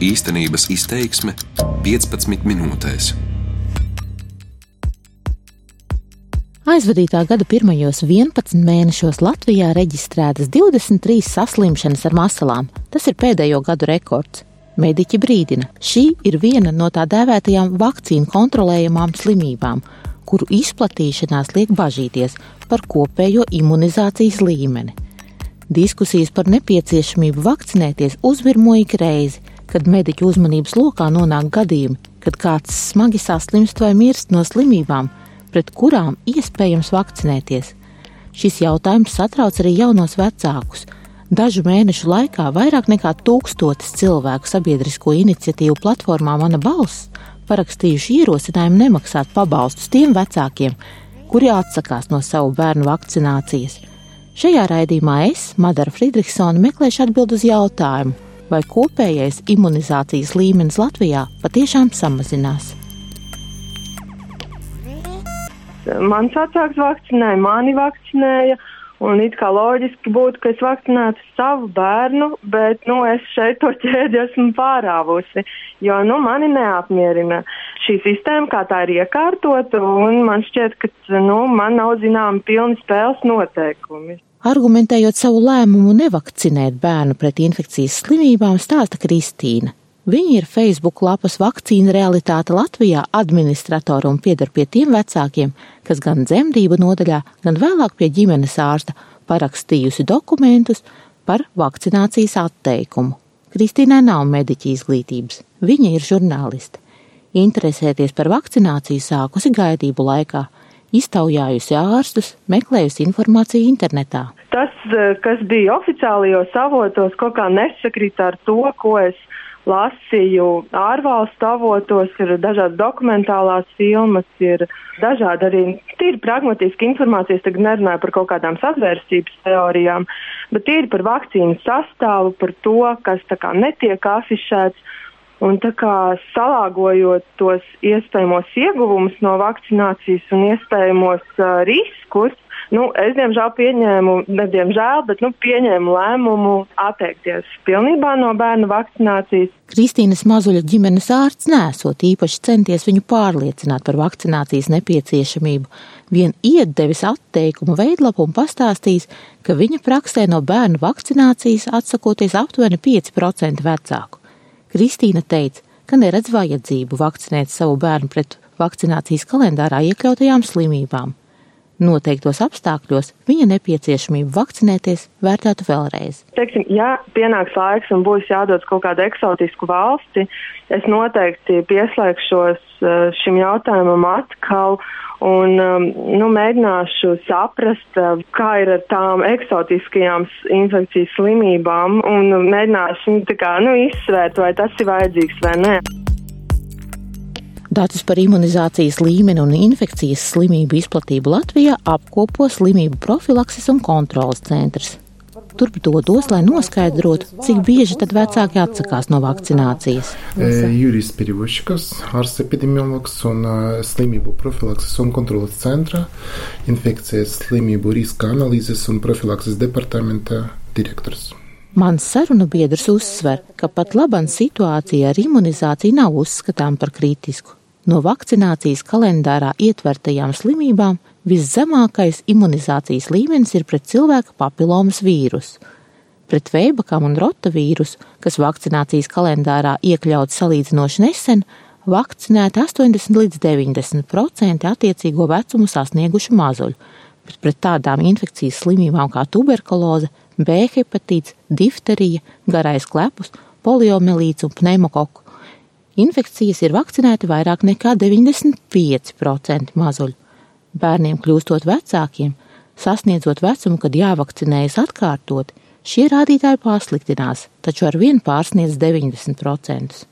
Īstenības izteiksme 15 minūtēs. Aizvadītā gada pirmajos 11 mēnešos Latvijā reģistrētas 23 saslimšanas ar masalām. Tas ir pēdējo gadu rekords. Mediķi brīdina, šī ir viena no tā dēvētajām vakcīnu kontrolējamām slimībām, kuru izplatīšanās liek bažīties par kopējo imunizācijas līmeni. Diskusijas par nepieciešamību vakcinēties uzvirmo ik reizi, kad mediķu uzmanības lokā nonāk gadījumi, kad kāds smagi saslimst vai mirst no slimībām, pret kurām iespējams vakcinēties. Šis jautājums satrauc arī jaunos vecākus Dažu mēnešu laikā vairāk nekā tūkstotis cilvēku sabiedrisko iniciatīvu platformā Mana balss parakstījuši ierosinājumu nemaksāt pabalstus tiem vecākiem, kuri atsakās no savu bērnu vakcinācijas. Šajā raidījumā es, Madara Friedrichsona, meklēšu atbildi uz jautājumu, vai kopējais imunizācijas līmenis Latvijā patiešām samazinās. Mans vecāks vakcinēja, mani vakcinēja, Un it kā loģiski būtu, ka es vakcinētu savu bērnu, bet, nu, es šeit to ķēdi esmu pārāvusi, jo, nu, mani neapmierina šī sistēma, kā tā ir iekārtota, man šķiet, ka, nu, man nav zinām pilni spēles noteikumi. Argumentējot savu lēmumu nevakcinēt bērnu pret infekcijas slimībām, stāsta Kristīna. Viņa ir Facebook lapas vakcīna realitāte Latvijā administratora un pieder pie tiem vecākiem, kas gan dzemdību nodaļā, gan vēlāk pie ģimenes ārsta parakstījusi dokumentus par vakcinācijas atteikumu. Kristīnai nav mediķa izglītības, viņa ir žurnāliste. Interesēties par vakcināciju sākusi gaidību laikā, iztaujājusi ārstus, meklējusi informāciju internetā. Tas, eh, kas bija oficiālajos avotos, kaut kā nesakrīt ar to, ko es lasīju ārvalstu avotos, ir dažādas dokumentālās filmas, ir dažādi arī tīri pragmatiski informācijas, tagad nerunāju par kaut kādām sazvērstības teorijām, bet tīri par vakcīnu sastāvu, par to, kas tā kā netiek afišēts. Un tā kā salāgojot tos iespējamos ieguvumus no vakcinācijas un iespējamos uh, riskus, Nu, es, diemžēl, pieņēmu, ne diemžēl, bet nu, pieņēmu lēmumu atteikties pilnībā no bērnu vakcinācijas. Kristīnas mazuļa ģimenes ārsts nesot īpaši centies viņu pārliecināt par vakcinācijas nepieciešamību. Vien ieddevis atteikumu veidlapu un pastāstījis, ka viņa praksē no bērnu vakcinācijas atsakoties aptuveni 5% vecāku. Kristīna teica, ka neredz vajadzību vakcinēt savu bērnu pret vakcinācijas kalendārā iekļautajām slimībām. Noteiktos apstākļos viņa nepieciešamību vakcinēties vērtētu vēlreiz. Teiksim, ja pienāks laiks un būs jādodas kaut kādu eksotisku valsti, es noteikti pieslēgšos eh, šim jautājumam atkal un um, nu, mēģināšu saprast, eh, kā ir ar tām eksotiskajām infekcijas slimībām un mēģināšu nu, kā, nu, izsvērt, vai tas ir vajadzīgs vai nē. Datus par imunizācijas līmeni un infekcijas slimību izplatību Latvijā apkopo slimību profilakses un kontrolas centrs. Turp dodos, lai noskaidrotu, cik bieži tad vecāki atsakās no vakcinācijas. Jurijs Perivosčikovs, ārsts epidemiologs un slimību profilakses un kontrolas centra, infekcijas slimību riska analīzes un profilakses departamenta direktors. Mans sarunu biedrs uzsver, ka pat labam situācija ar imunizāciju nav uzskatām par kritisku. No vakcinācijas kalendārā ietvertajām slimībām viszemākais imunizācijas līmenis ir pret cilvēka papilomas vīrusu. Pret veibakām un rotavīrusu, kas vakcinācijas kalendārā iekļauts salīdzinoši nesen, vakcinēti 80 līdz 90% attiecīgo vecumu sasniegušu mazuļu, bet pret tādām infekcijas slimībām kā tuberkuloze, B hepatīts, difterija, garais klepus, poliomelīts un pneimokoku infekcijas ir vakcinēti vairāk nekā 95% mazuļu. Bērniem kļūstot vecākiem, sasniedzot vecumu, kad jāvakcinējas atkārtot, šie rādītāji pasliktinās, taču ar vienu pārsniedz 90%.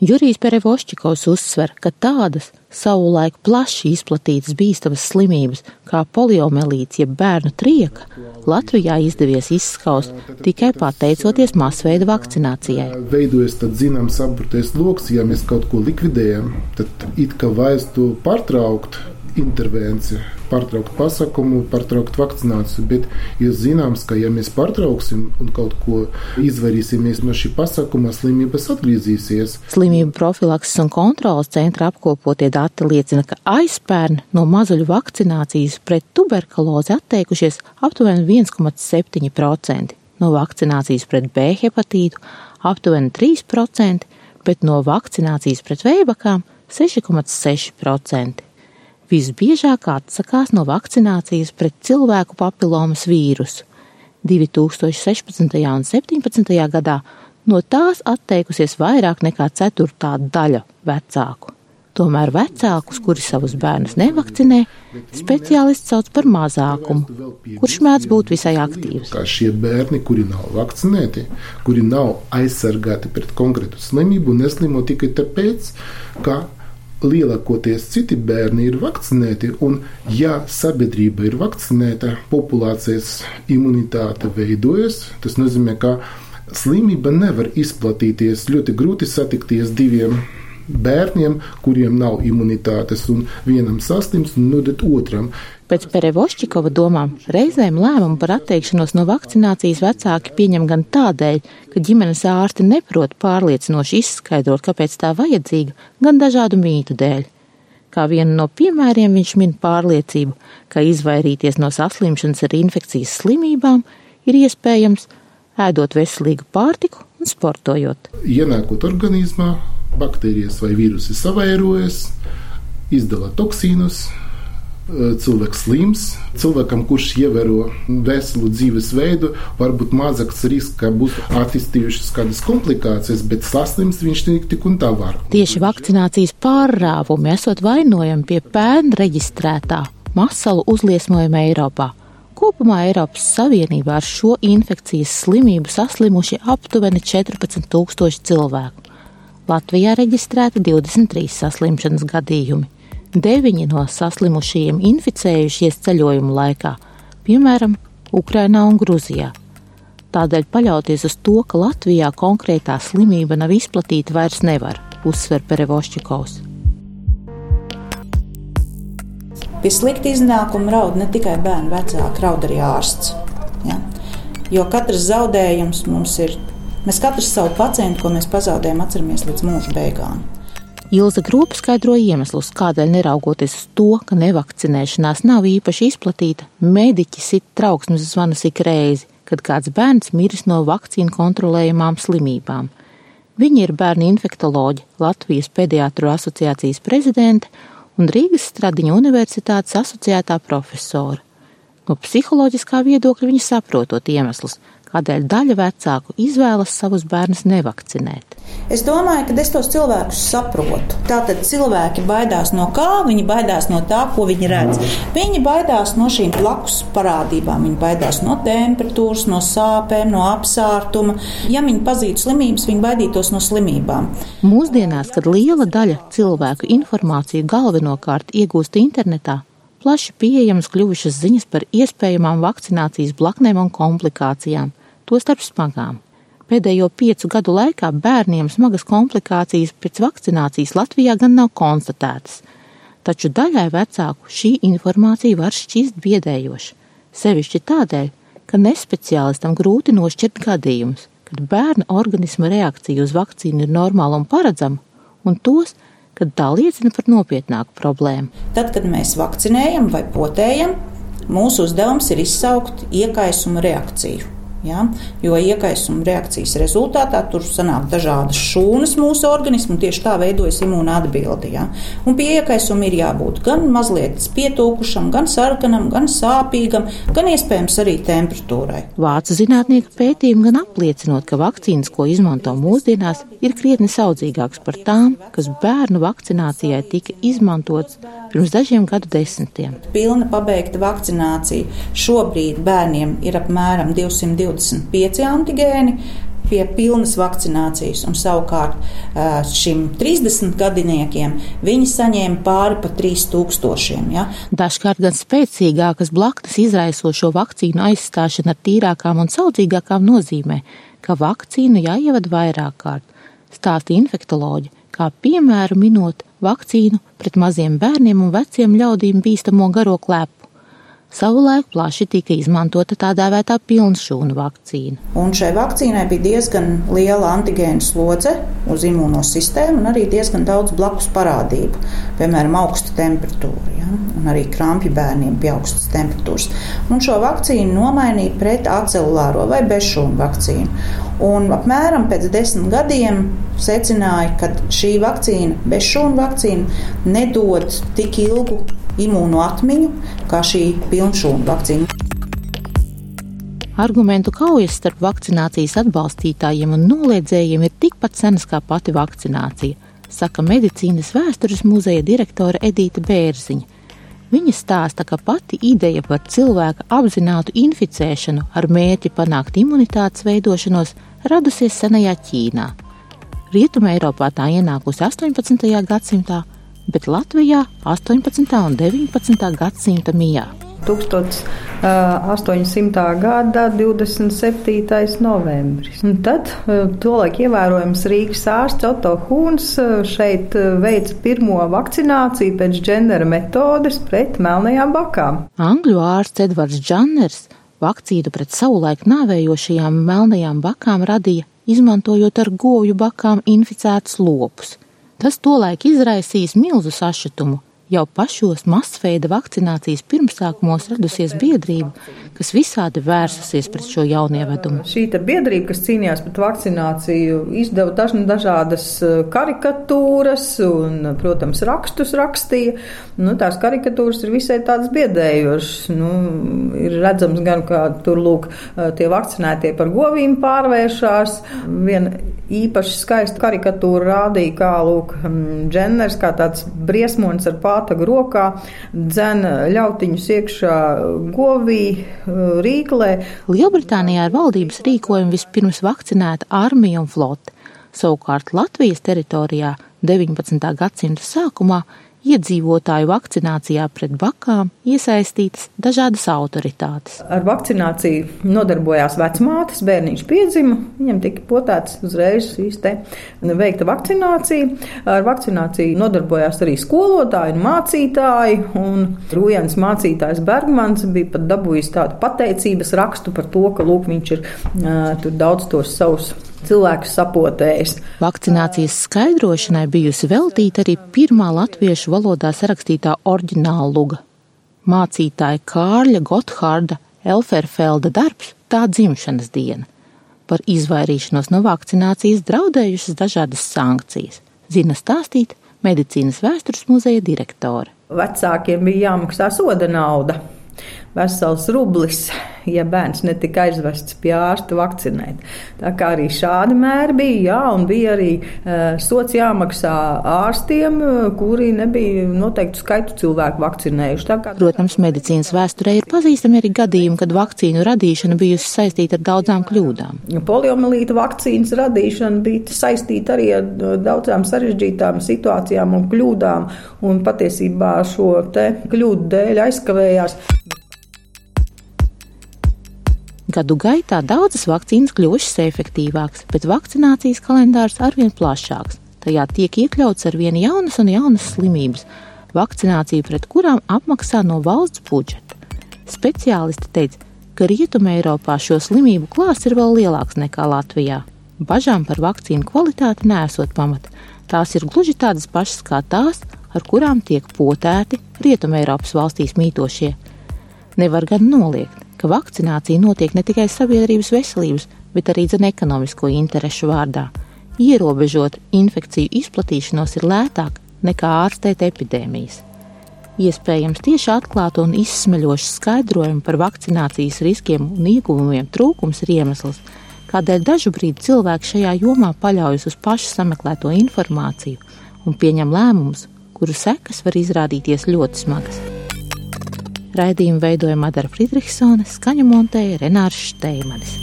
Jurijs Perevošķikovs uzsver, ka tādas savulaik plaši izplatītas bīstamas slimības kā poliomelīts jeb bērnu trieka Latvijā izdevies izskaust tikai pateicoties masveida vakcinācijai. Veidojas tāds zināms apburtais lokus, ja mēs kaut ko likvidējam, tad it kā vaistu pārtraukt intervenci, pārtraukt pasākumu, pārtraukt vakcināciju. Bet ir zināms, ka ja mēs pārtrauksim un kaut ko izvairīsimies no šī pasākuma, slimības atgriezīsies. Slimību profilakses un kontrolas centra apkopotie dati liecina, ka aizpērn no mazuļu vakcinācijas pret tuberkulozi atteikušies aptuveni 1,7%, no vakcinācijas pret B hepatītu aptuveni 3%, bet no vakcinācijas pret veibakām 6,6%. Visbiežāk atsakās no vakcinācijas pret cilvēku papilomas vīrusu. 2016. un 2017. gadā no tās atteikusies vairāk nekā ceturtā daļa vecāku. Tomēr vecākus, kuri savus bērnus nevakcinē, speciālists sauc par mazākumu, kurš mēdz būt visai aktīvs. Kā šie bērni, kuri nav vakcinēti, kuri nav aizsargāti pret konkrētu slimību, neslimo tikai tāpēc, ka lielākoties citi bērni ir vakcinēti, un ja sabiedrība ir vakcinēta, populācijas imunitāte veidojas, tas nozīmē, ka slimība nevar izplatīties. Ļoti grūti satikties diviem bērniem, kuriem nav imunitātes, un vienam saslims un nodot otram. Pēc Perevošķikova domām, reizēm lēmumu par atteikšanos no vakcinācijas vecāki pieņem gan tādēļ, ka ģimenes ārsti neprot pārliecinoši izskaidrot, kāpēc tā vajadzīga, gan dažādu mītu dēļ. Kā vienu no piemēriem viņš min pārliecību, ka izvairīties no saslimšanas ar infekcijas slimībām ir iespējams ēdot veselīgu pārtiku un sportojot. Ienākot organismā, baktērijas vai vīrusi savairojas, izdala toksīnus, cilvēks slims. Cilvēkam, kurš ievēro veselu dzīvesveidu, varbūt mazāks risks, ka būs attīstījušas kādas komplikācijas, bet saslims viņš tik un tā var. Tieši vakcinācijas pārrāvumi esot vainojami pie pērn reģistrētā masalu uzliesmojuma Eiropā. Kopumā Eiropas Savienībā ar šo infekcijas slimību saslimuši aptuveni 14,000 cilvēku. Latvijā reģistrēti 23 saslimšanas gadījumi. Deviņi no saslimušajiem inficējušies ceļojuma laikā, piemēram, Ukrainā un Gruzijā. Tādēļ paļauties uz to, ka Latvijā konkrētā slimība nav izplatīta, vairs nevar, uzsver Perevošķikovs. Pie slikta iznākuma raud ne tikai bērnu vecāki, raud arī ārsts. Ja? Jo katrs zaudējums mums ir. Mēs katrs savu pacientu, ko mēs pazaudējam, atceramies līdz mūža beigām. Ilza Grupa skaidro iemeslus, kādēļ neraugoties uz to, ka nevakcinēšanās nav īpaši izplatīta, mediķi sit trauksmes zvanus ik reizi, kad kāds bērns miris no vakcīnu kontrolējumām slimībām. Viņa ir bērnu infektoloģi, Latvijas pediatru asociācijas prezidente un Rīgas Stradiņa universitātes asociētā profesora. No psiholoģiskā viedokļa viņa saprotot iemeslus, kādēļ daļa vecāku izvēlas savus bērnus nevakcinēt. Es domāju, ka es tos cilvēkus saprotu. Tātad cilvēki baidās no kā? Viņi baidās no tā, ko viņi redz. Viņi baidās no šīm blakus parādībām. Viņi baidās no temperatūras, no sāpēm, no apsārtuma. Ja viņi pazītu slimības, viņi baidītos no slimībām. Mūsdienās, kad liela daļa cilvēku informāciju galvenokārt iegūst internetā, plaši pieejamas kļuvušas ziņas par iespējamām vakcinācijas blaknēm un komplikācijām tostarp smagām. Pēdējo piecu gadu laikā bērniem smagas komplikācijas pēc vakcinācijas Latvijā gan nav konstatētas, taču daļai vecāku šī informācija var šķist biedējoša, sevišķi tādēļ, ka nespeciālistam grūti nošķirt gadījumus, kad bērna organisma reakcija uz vakcīnu ir normāla un paredzama, un tos, kad tā liecina par nopietnāku problēmu. Tad, kad mēs vakcinējam vai potējam, mūsu uzdevums ir izsaukt iekaisuma reakciju. Ja? Jo iekaisuma reakcijas rezultātā tur sanāk dažādas šūnas mūsu organismā, un tieši tā veidojas imūna atbilde. Ja? Un pie iekaisuma ir jābūt gan mazliet pietūkušam, gan sarkanam, gan sāpīgam, gan iespējams arī temperatūrai. Vācu zinātnieku pētījumi gan apliecinot, ka vakcīnas, ko izmanto mūsdienās, ir krietni saudzīgākas par tām, kas bērnu vakcinācijai tika izmantotas pirms dažiem gadu desmitiem. Pilna pabeigta vakcinācija šobrīd bērniem ir apmēram 220. 25 antigēni pie pilnas vakcinācijas, un savukārt šim 30 gadiniekiem viņi saņēma pāri pa 3000. Ja? Dažkārt gan spēcīgākas blaknes izraisošo vakcīnu aizstāšana ar tīrākām un saudzīgākām nozīmē, ka vakcīnu jāievada vairāk kārt, stāsta infektoloģi kā piemēru minot vakcīnu pret maziem bērniem un veciem ļaudīm bīstamo garo klepu. Savulaik plaši tika izmantota tā dēvētā pilnšūnu vakcīna. Un šai vakcīnai bija diezgan liela antigēnu slodze uz imūnosistēmu un arī diezgan daudz blakus parādību, piemēram, augsta temperatūra ja? un arī krampji bērniem pie augstas temperatūras. Un šo vakcīnu nomainīja pret acelulāro vai bezšūnu vakcīnu. Un apmēram pēc desmit gadiem secināja, ka šī vakcīna, bezšūnu vakcīna, nedod tik ilgu imūnu atmiņu kā šī pilnšūnu vakcīna. Argumentu kaujas starp vakcinācijas atbalstītājiem un noliedzējiem ir tikpat senas kā pati vakcinācija, saka medicīnas vēstures muzeja direktore Edita Bērziņa. Viņa stāsta, ka pati ideja par cilvēka apzinātu inficēšanu ar mērķi panākt imunitātes veidošanos radusies senajā Ķīnā. Rietumē Eiropā tā ienākusi 18. gadsimtā, bet Latvijā 18. un 19. gadsimta mijā. 1800. gada 27. novembris. Un tad tolaik ievērojams Rīgas ārsts Otto Hūns šeit veica pirmo vakcināciju pēc džendera metodes pret melnajām bakām. Angļu ārsts Edvards Džanners vakcīnu pret savulaik nāvējošajām melnajām bakām radīja, izmantojot ar govju bakām inficētus lopus. Tas tolaik izraisīs milzu sašutumu, jau pašos masveida vakcinācijas pirmsākumos radusies biedrība, kas visādi vērsusies pret šo jaunievedumu. Šī biedrība, kas cīnījās pret vakcināciju, izdeva dažna, dažādas eh, karikatūras un, protams, rakstus rakstīja. Nu, tās karikatūras ir visai tādas biedējošas. Nu, ir redzams gan, ka tur lūk, eh, tie vakcinētie par govīm pārvēršās. Viena īpaši skaista karikatūra rādīja, kā lūk, mm, dženners, kā tāds briesmonis ar pātagu rokā, dzen ļautiņus iekšā govī, rīklē. Lielbritānijā ar valdības rīkojumu vispirms vakcinēta armija un flote. Savukārt Latvijas teritorijā 19. gadsimta sākumā iedzīvotāju vakcinācijā pret bakām iesaistītas dažādas autoritātes. Ar vakcināciju nodarbojās vecmātes, bērniņš piedzima, viņam tika potēts uzreiz šīs te veikta vakcinācija. Ar vakcināciju nodarbojās arī skolotāji un mācītāji, un Rujans mācītājs Bergmans bija pat dabūjis tādu pateicības rakstu par to, ka lūk, viņš ir uh, tur daudz tos savus cilvēkus sapotējis. Vakcinācijas skaidrošanai bijusi veltīta arī pirmā latviešu valodā sarakstītā oriģināla luga. Mācītāja Kārļa Gotthārda Elferfelda darbs tā dzimšanas diena. Par izvairīšanos no vakcinācijas draudējušas dažādas sankcijas, zina stāstīt medicīnas vēstures muzeja direktore. Vecākiem bija jāmaksā soda nauda vesels rublis, ja bērns netika aizvests pie ārsta vakcinēt. Tā kā arī šādi mēri bija, jā, un bija arī uh, sots jāmaksā ārstiem, kuri nebija noteiktu skaitu cilvēku vakcinējuši. Kā... Protams, medicīnas vēsturē ir pazīstami arī gadījumi, kad vakcīnu radīšana bijusi saistīta ar daudzām kļūdām. Poliomielīta vakcīnas radīšana bija saistīta arī ar daudzām sarežģītām situācijām un kļūdām, un patiesībā šo te kļūdu dēļ aizkavējās. Gadu gaitā daudzas vakcīnas kļuvušas efektīvākas, bet vakcinācijas kalendārs arvien plašāks. Tajā tiek iekļauts arvien jaunas un jaunas slimības, vakcināciju pret kurām apmaksā no valsts budžeta. Speciālisti teica, ka Rietumē Eiropā šo slimību klāsts ir vēl lielāks nekā Latvijā. Bažām par vakcīnu kvalitāti nesot pamata. Tās ir gluži tādas pašas kā tās, ar kurām tiek potēti Rietumē Eiropas valstīs mītošie. Nevar gan noliegt, ka vakcinācija notiek ne tikai sabiedrības veselības, bet arī zin ekonomisko interešu vārdā. Ierobežot infekciju izplatīšanos ir lētāk nekā ārstēt epidēmijas. Iespējams, tieši atklāta un izsmeļoša skaidrojuma par vakcinācijas riskiem un ieguvumiem trūkums ir iemesls, kādēļ dažu brīdi cilvēki šajā jomā paļaujas uz pašu sameklēto informāciju un pieņem lēmumus, kuru sekas var izrādīties ļoti smagas. Raidījumu veidoja Madara Friedrichsone, skaņu montēja Renārs Šteimanis.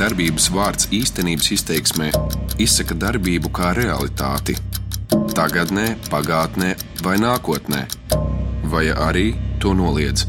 Darbības vārds īstenības izteiksmē izsaka darbību kā realitāti. Tagatnē, pagātnē vai nākotnē, vai arī to noliedz.